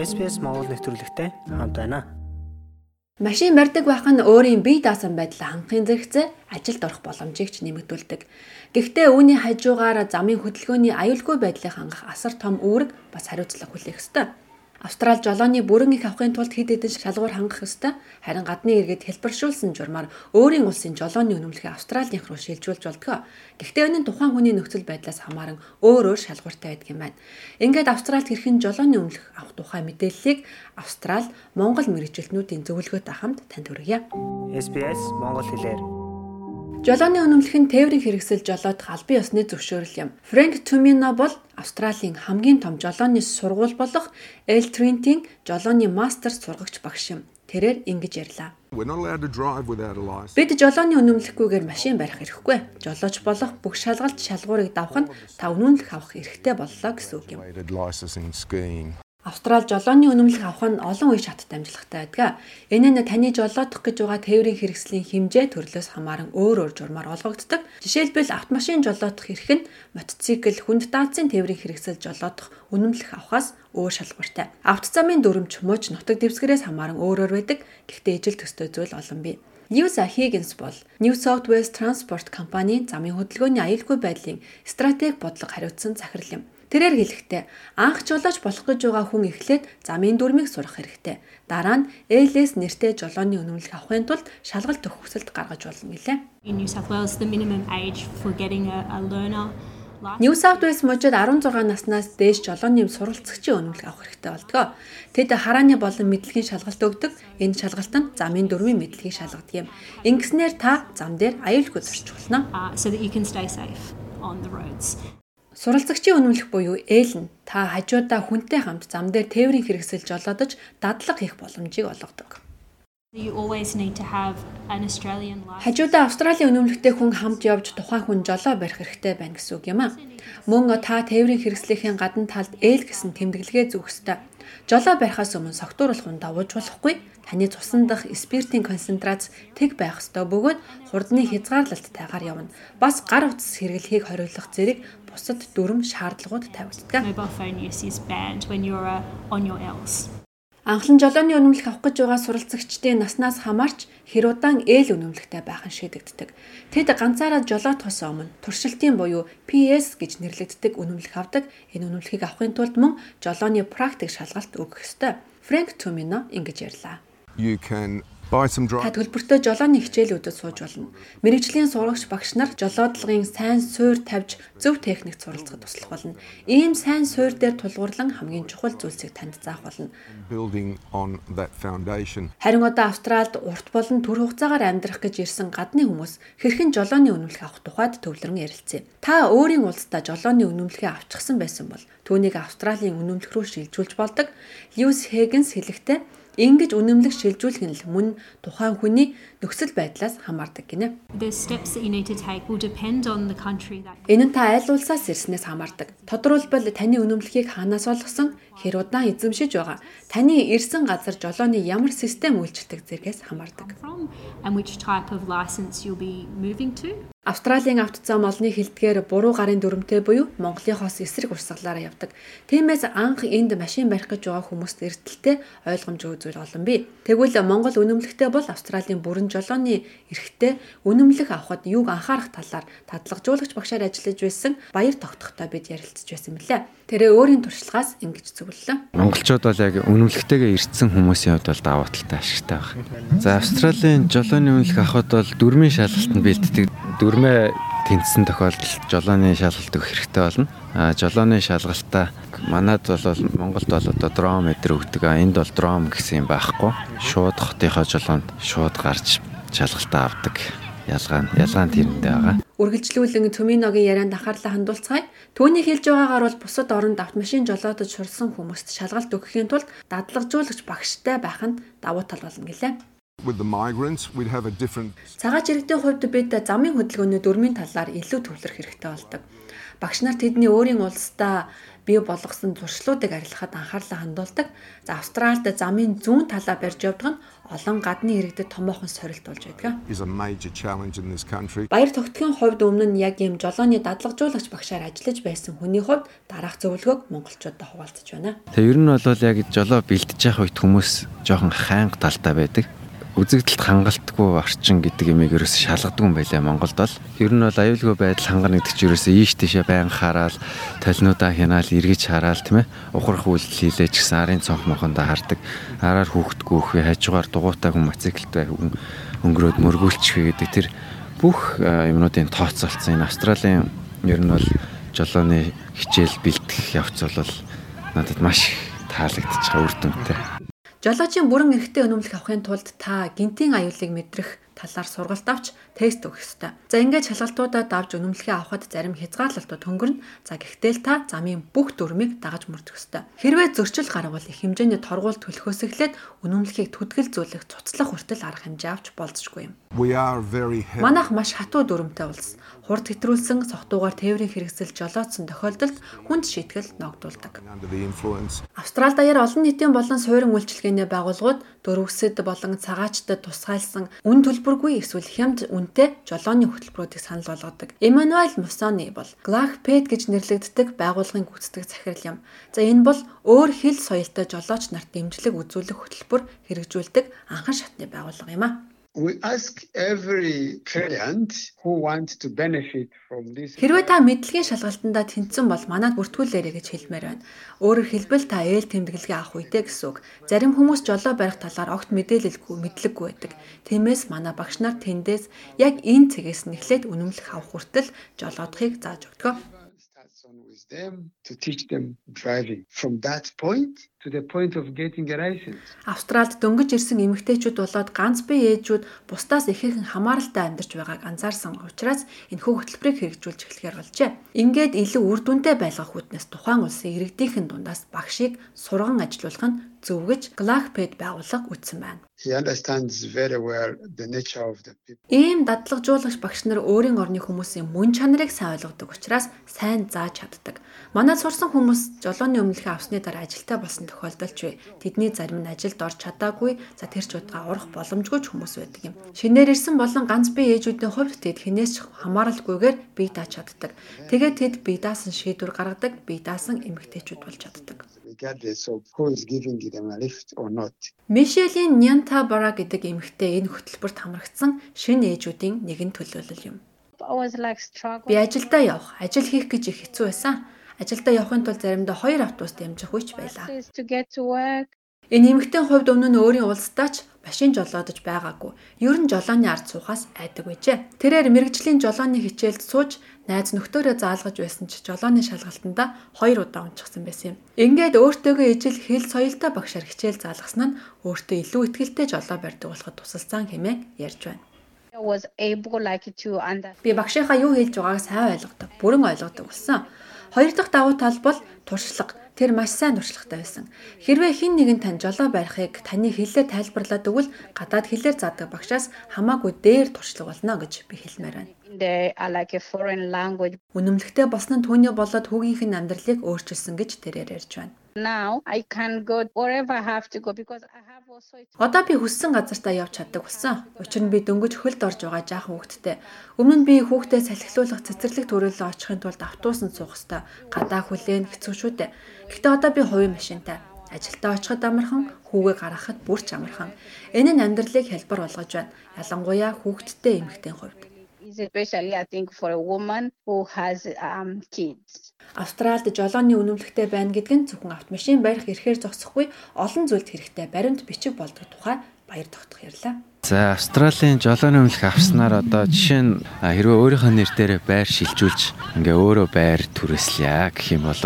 SPS Монгол нэвтрүүлэгтэй хамт байна. Машин барьдаг байх нь өөрийн бие даасан байдлаа хангахын зэрэгцээ ажилд орох боломжийг ч нэмэгдүүлдэг. Гэхдээ үүний хажуугаар замын хөдөлгөөний аюулгүй байдлыг хангах асар том үүрэг бас хариуцлага хүлээх ёстой. Австрал жолооны бүрэн их авахын тулд хэд хэдэн шалгуур хангах ёстой. Харин гадны иргэд хэлбэршүүлсэн журмаар өөрийн улсын жолооны үнэмлэхийг Австралийнх руу шилжүүлж болдгоо. Гэхдээ энэ нь тухайн хүний нөхцөл байдлаас хамааран өөр өөр шалгууртай байдаг юм байна. Ингээд Австралид хэрхэн жолооны үнэмлэх авах тухай мэдээллийг Австрал Монгол мэрэгчлэтнүүдийн зөвлөгөөтэй хамт танд хүргье. SBS Монгол хэлээр Жолооны үнэмлэх нь тээврийн хэрэгсэл жолоодох албан ёсны зөвшөөрөл юм. Фрэнк Тумино бол Австралийн хамгийн том жолооны сургууль болох L-Trent-ийн жолооны мастер сургагч багш юм. Тэрээр ингэж ярьлаа. Бид жолооны үнэмлэхгүйгээр машин барих эрхгүй. Жолооч болох бүх шалгалт шалгуурыг давах нь та үнэмлэх авах эрхтэй боллоо гэсэн үг юм. Австрал жолооны үнэмлэх авах нь олон үе шаттай амжилттай байдаг. Энэ нь таны жолоодох гэж байгаа тээврийн хэрэгслийн хэмжээ төрлөөс хамааран өөр өөр журмаар олгогддог. Жишээлбэл автомашин жолоодох эрх нь мотоцикл, хүнд даацын тээврийн хэрэгсэл жолоодох үнэмлэх авахаас өөр шалгууртай. Автозамын дүрмж мууч нутаг дэвсгэрээс хамааран өөрөөр байдаг. Гэхдээ ижил төстэй зүйл олон бий. Ньюса Хиггинс бол New South Wales Transport компани замын хөдөлгөөний аюулгүй байдлын стратеги бодлого хариуцсан захирал юм. Тэрээр хэлэхдээ анх жолооч болох гэж байгаа хүн эхлээд замын дүрмийг сурах хэрэгтэй. Дараа нь ээлээс нэртэй жолооны үнэмлэх авахын тулд шалгалт өгөх хүсэлт гаргаж болно гэлээ. New South Wales мужид 16 наснаас дээш жолооны суралцагчийн үнэмлэх авах хэрэгтэй болдгоо. Тэд харааны болон мэдлэгийн шалгалт өгдөг. Энэ шалгалт нь замын дөрвийн мэдлэгийг шалгадаг юм. Ингэснээр та зам дээр аюулгүй зорчих болно. Суралцагчийн үнэмлэх буюу ээл нь та хажуудаа хүнтэй хамт зам дээр тээврийн хэрэгсэл жолоодож дадлага хийх боломжийг олгодог. Хажуудаа Австралийн үнэмлэхтэй хүн хамт явж тухайн хүн жолоо барих хэрэгтэй байна гэсэн үг юм а. Мөн та тээврийн хэрэгслийнхээ гадна талд ээл гэсэн тэмдэглэгээ зүүх ёстой. Жолоо барихаас өмнө согтууруулах нь давууж болохгүй. Таны цусан дах спиртийн концентрац тэг байх ёстой бөгөөд хурдны хязгаарлалттайгаар явна. Бас гар утас хэрэглэхийг хориглох зэрэг бусад дүрм шаардлагууд тавигддаг. Mobile phone use is banned when you're uh, on your Ls. Анхлан жолооны үнэмлэх авах гэж байгаа суралцагчдын наснаас хамаарч хэр удаан ээл үнэмлэхтэй байх нь шийдэгддэг. Тэд ганцаараа жолоодохоос өмнө туршилтын буюу PS гэж нэрлэгддэг үнэмлэх авдаг. Энэ үнэмлэхийг авахын тулд мөн жолооны практик шалгалт өгөх ёстой. Фрэнк Тумино ингэж ярьлаа. You can Та төлбөртэй жолооны хичээлүүдэд сууж болно. Мэргэжлийн сурагч багш нар жолоодлагын сайн суурь тавьж зөв техникт суралцахад туслах болно. Ийм сайн суурь дээр тулгуурлан хамгийн чухал зүйлсийг танд заах болно. Харин одоо Австралид урт болон төр хугацаагаар амьдрах гэж ирсэн гадны хүмүүс хэрхэн жолооны үнэмлэх авах тухайд төвлөрөн ярилцъя. Та өөрийн улсдаа жолооны үнэмлэхээ авчихсан байсан бол түүнийг Австралийн үнэмлэх рүү шилжүүлж болдог. Льюис Хэггинс хэлэхдээ Ингэж үнэмлэх шилжүүлэх нь л мөн тухайн хүний нөхцөл байдлаас хамаардаг гинэ. Энэ нь та аль улсаас ирснээс хамаардаг. Тодорхойлбол таны үнэмлэхийг хаанаас олгосон, хэр удаан эзэмшиж байгаа, таны ирсэн газар жолооны ямар систем үйлчилдэг зэргээс хамаардаг. Австралийн автозам олны хилдгээр буруу гарын дүрмтэй буюу Монголынхоос эсрэг урсгалаараа явдаг. Тиймээс анх энд машин барих гэж байгаа хүмүүст эртэлтэй ойлгомж үзүүл олон бий. Тэгвэл Монгол үнэмлэхтэй бол Австралийн бүрэн жолооны эрхтэй үнэмлэх авахд юуг анхаарах талаар татлагжуулагч багшаар ажиллаж байсан баяр тогтохтой бид ярилцж байсан мөлий. Тэрээ өөрийн туршлагаас ингэж зөвлөлөө. Монголчууд бол яг үнэмлэхтэйгээ ирсэн хүмүүсийн хувьд бол даваа талтай ашигтай байна. За Австралийн жолооны үнэмлэх авахд бол дөрмийн шалгалтанд бэлддэг дөрмөө тэнцсэн тохиолдолд жолооны шалгалт өгөх хэрэгтэй болно. А жолооны шалгалтаа манад бол Монголд бол одоо дром өдр өгдөг. Энд бол дром гэсэн юм байхгүй. Шууд хотынхоо жолоонд шууд гарч шалгалтаа авдаг. Ялгаа нь ялгаа нь тэрэндээ байгаа. Үргэлжлүүлэн Төминогийн ярианд анхаарлаа хандуулцгаая. Түүний хэлж байгаагаар бол бусад оронд автомашин жолоодож сурсан хүмүүст шалгалт өгөхийн тулд дадлагжуулагч багштай байх нь давуу тал болно гэлээ. With the migrants we'd have a different Цагаач иргэдийн хувьд бид замын хөдөлгөөний дөрмийн талаар илүү төвлөрөх хэрэгтэй болдог. Багш нар тэдний өөрийн улсдаа бий болгосон туршлуудыг арилгахад анхаарлаа хандуулдаг. За Австральд замын зүүн талаа барьж явдаг нь олон гадны иргэдэд томоохон сорилт болж байдаг. is a major challenge in this country. Баяр тогтгийн хувьд өмнө нь яг ийм жолооны дадлагжуулагч багшаар ажиллаж байсан хүний хувьд дараах зөвлөгөөг монголчуудад хуваалцаж байна. Тэгээ ер нь бол яг жолоо бэлдэж явах үед хүмүүс жоохон хайнга талтай байдаг. Үзэгдэлт хангалтгүй орчин гэдэг имийг ерөөс шалгадаг юм байлаа Монголд бол. Ер нь бол аюулгүй байдал хангана гэдэг чинь ерөөсөө ийш тийшээ байн хараад толинуудаа хянаал эргэж хараал тийм ээ. Ухрах үйлдэл хийлээ ч гэсэн арын цонх мохондоо хардаг. Араар хүүхдгүү өхөө хажуугаар дугуйтаа хүн мотоциклтай хүн өнгөрөөд мөргүүлчих гэдэг тэр бүх юмнуудын тооцоолцсон энэ Австралийн ер нь бол жолооны хичээл бэлтгэх явц бол надад маш их таалагдчих үр дүнтэй. Жолоочийн бүрэн эрхтэй өнөмлөх авахын тулд та гинтийн аюулыг мэдрэх талаар сургалт авч тест өгөх ёстой. За ингээд шалгалтуудаа давж өнөмлөхөө авахд зарим хязгаарлалтууд хөнгөрнө. За гэхдээ та замын бүх дүрмийг дагаж мөрдөх ёстой. Хэрвээ зөрчил гарвал их хэмжээний торгуул төлөхөөс эхлээд өнөмлөхийг түтгэлзүүлэх цуцлах хүртэл арга хэмжээ авч болзошгүй юм. Манайх маш хатуу дүрмтэй улс. Хурд хэтрүүлсэн согтуугаар тээврийн хэрэгсэл жолоодсон тохиолдолд хүнд шийтгэл ногдуулдаг. Австрали даяар олон нийтийн болон суурин үйлчилгээний байгууллагууд дөрвөсөд болон цагаачтад тусгайлсан үн төлбөргүй эсвэл хямд үнэтэй жолооны хөтөлбөрүүдийг санал болгодог. Эммануэль Мусони бол Glagpet гэж нэрлэгддэг байгууллагын гүйцэтгэх захирал юм. За энэ бол өөр хил соёлтой жолооч нарт дэмжлэг үзүүлэх хөтөлбөр хэрэгжүүлдэг анхан шатны байгууллага юм а. Хэрвээ та мэдлэгийн шалгалтандаа тэнцсэн бол манад бүртгүүлээрэй гэж хэлмээр байна. Өөрөөр хэлбэл та ээл тэмдэглэгээ авах үедээ гэсэн үг. Зарим хүмүүс жолоо барих талаар огт мэдээлэлгүй, мэдлэггүй байдаг. Тиймээс манай багш нар тэндээс яг энэ цэгээс нь эхлээд үнэмлэх авах хүртэл жолоодохыг зааж өгдөг. Them to teach them driving. From that point to the point of getting a license. Австралид дөнгөж ирсэн эмэгтэйчүүд болоод ганц бие ээжүүд бусдаас ихээхэн хамааралтай амьдарч байгааг анзаарсан учраас энэхүү хөтөлбөрийг хэрэгжүүлж эхлэхээр болжээ. Ингээд илүү үр дүнтэй байлгах хүтнээс тухайн улсын иргэдийнхэн дундаас багшийг сурган ажилуулах нь зөв гэж Glagpet байгууллага үтсэн байна. Ийм дадлагжуулагч багш нар өөрийн орны хүмүүсийн мөн чанарыг сайн ойлгодог учраас сайн зааж чаддаг. Манай сурсан хүмүүс жолооны өмнөлхөө авсны дараа ажилтаа болсон тохиолдолч бай. Тэдний зарим нь ажилд орж чадаагүй, за тэр ч удаа орох боломжгүй ч хүмүүс байдаг юм. Шинээр ирсэн болон ганц бие ээжүүдийн хувьд тэд хинээс ч хамааралгүйгээр бие дааж чаддаг. Тэгээд тэд бие даасан шийдвэр гаргадаг, бие даасан эмэгтэйчүүд болж чаддаг. Regardless of who is giving them a lift or not. Мишелийн Нянта Бара гэдэг эмэгтэй энэ хөтөлбөрт хамрагдсан шинэ ээжүүдийн нэгэн төлөөлөл юм. I was like struggling. Би ажилдаа явах, ажил хийх гэж их хэцүү байсан. Ажилдаа явахын тулд заримдаа хоёр автобус дамжих үеч байлаа. Энэ эмэгтэй хувьд өмнө нь өөрийн улсдаач машин жолоодож байгаагүй. Ер нь жолооны ард суухаас айдаг байжээ. Тэрээр мэрэгжлийн жолооны хичээлд сууж найз нөхдөөрөө заалгаж байсан ч жолооны шалгалтанда хоёр удаа унчихсан байсан юм. Ингээд өөртөөгөө ижил хэл соёлтой багшаар хичээл заалгасан нь өөртөө илүү ихтгэлтэй жолоо барьдаг болоход тусалсан хэмээн ярьж байна. Би багшийнхаа юу хэлж байгааг сайн ойлгодог, бүрэн ойлгодог болсон. Хоёр дахь давуу тал бол туршлага. Тэр маш сайн туршлагатай байсан. Хэрвээ хэн нэгэн тань жолоо барихыг таны хэлээр тайлбарлаад өгвөл гадаад хэлээр заадаг багшаас хамаагүй дээр туршлага болно гэж би хэлмээр байна. Үнэмлэхтэй босно нь түүний болоод хүүгийнх нь амьдралыг өөрчилсөн гэж тэрээр ярьж байна. Now I can go wherever I have to go because I Одоо би хүссэн газартаа явж чаддаг болсон. Учир нь би дөнгөж хөлд орж байгаа жаахан хүүхэдтэй. Өмнө нь би хүүхдээ салхилуулах цэцэрлэг төрөлөө очихын тулд автобусанд суух хэвээр гадаа хүлээн хэцүү шүү дээ. Гэхдээ одоо би хувийн машинтай. Ажилдаа очиход амархан, хүүгээ гаргахад бүр ч амархан. Энэ нь амьдралыг хялбар болгож байна. Ялангуяа хүүхэдтэй эмэгтэй хувьд. Especially I think for a woman who has um kids. Австралид жолооны үнэмлэхтэй байна гэдэг нь зөвхөн автомашин барих эрхээр зогсохгүй олон зүйлд хэрэгтэй баримт бичиг болдог тухай баяр тогтох ярьлаа. За Австралийн жолооны өмнөх авснаар одоо жишээ нь хэрвээ өөрийнхөө нэр дээр байр шилжүүлж ингээ өөрөө байр түрээслэе гэх юм бол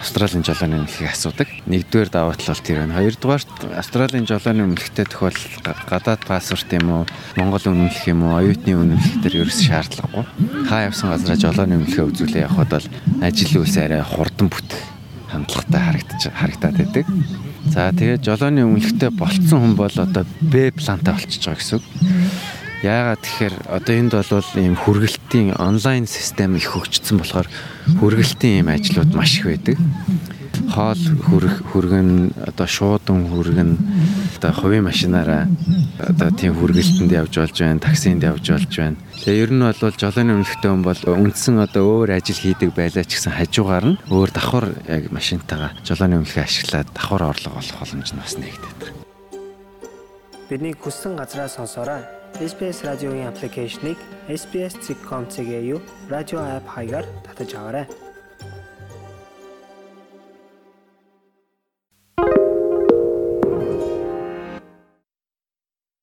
Австралийн жолооны өмнөхийг асуудаг. Нэгдүгээр давуу тал бол тэр байна. Хоёрдугаарт Австралийн жолооны өмнөхтэй тохиолдол га- гадаад паспорт юм уу, Монгол үнэмлэх юм уу, оюутны үнэмлэх төр ерөөс шаардлагагүй. Хаа явсан газараа жолооны үнэмлэхээ үзүүлээ явхад бол ажил үйлс арай хурдан бүтэх хандлагатай харагдаж харагдаад байдаг. За тэгээд жолооны өмнөхтэй болцсон хүн бол одоо Б плантай болчихж байгаа гэсэн үг. Яагаад тэгэхээр одоо энд бол ийм хүргэлтийн онлайн систем их хөгжсөн болохоор хүргэлтийн ийм ажлууд маш их байдаг. Хоол хүрэх хүргэн одоо шуудан хүргэн одоо хувийн машинаараа одоо тийм хүргэлтэнд явж болж байна, таксинд явж болж байна. Тэгээ ер нь бол жолооны өмнөхтэй хүн бол үндсэн одоо өөр ажил хийдэг байлаа ч гэсэн хажуугаар нь өөр давхар яг машинтайгаа жолооны өмнөхөө ашиглаад давхар орлого олох боломж нь бас нэгдээд байна. Бидний хүссэн газраа сонсоорой. SBS радиогийн аппликейшнийг SBS.com.cg радио апп хаягаар татаж аваарай.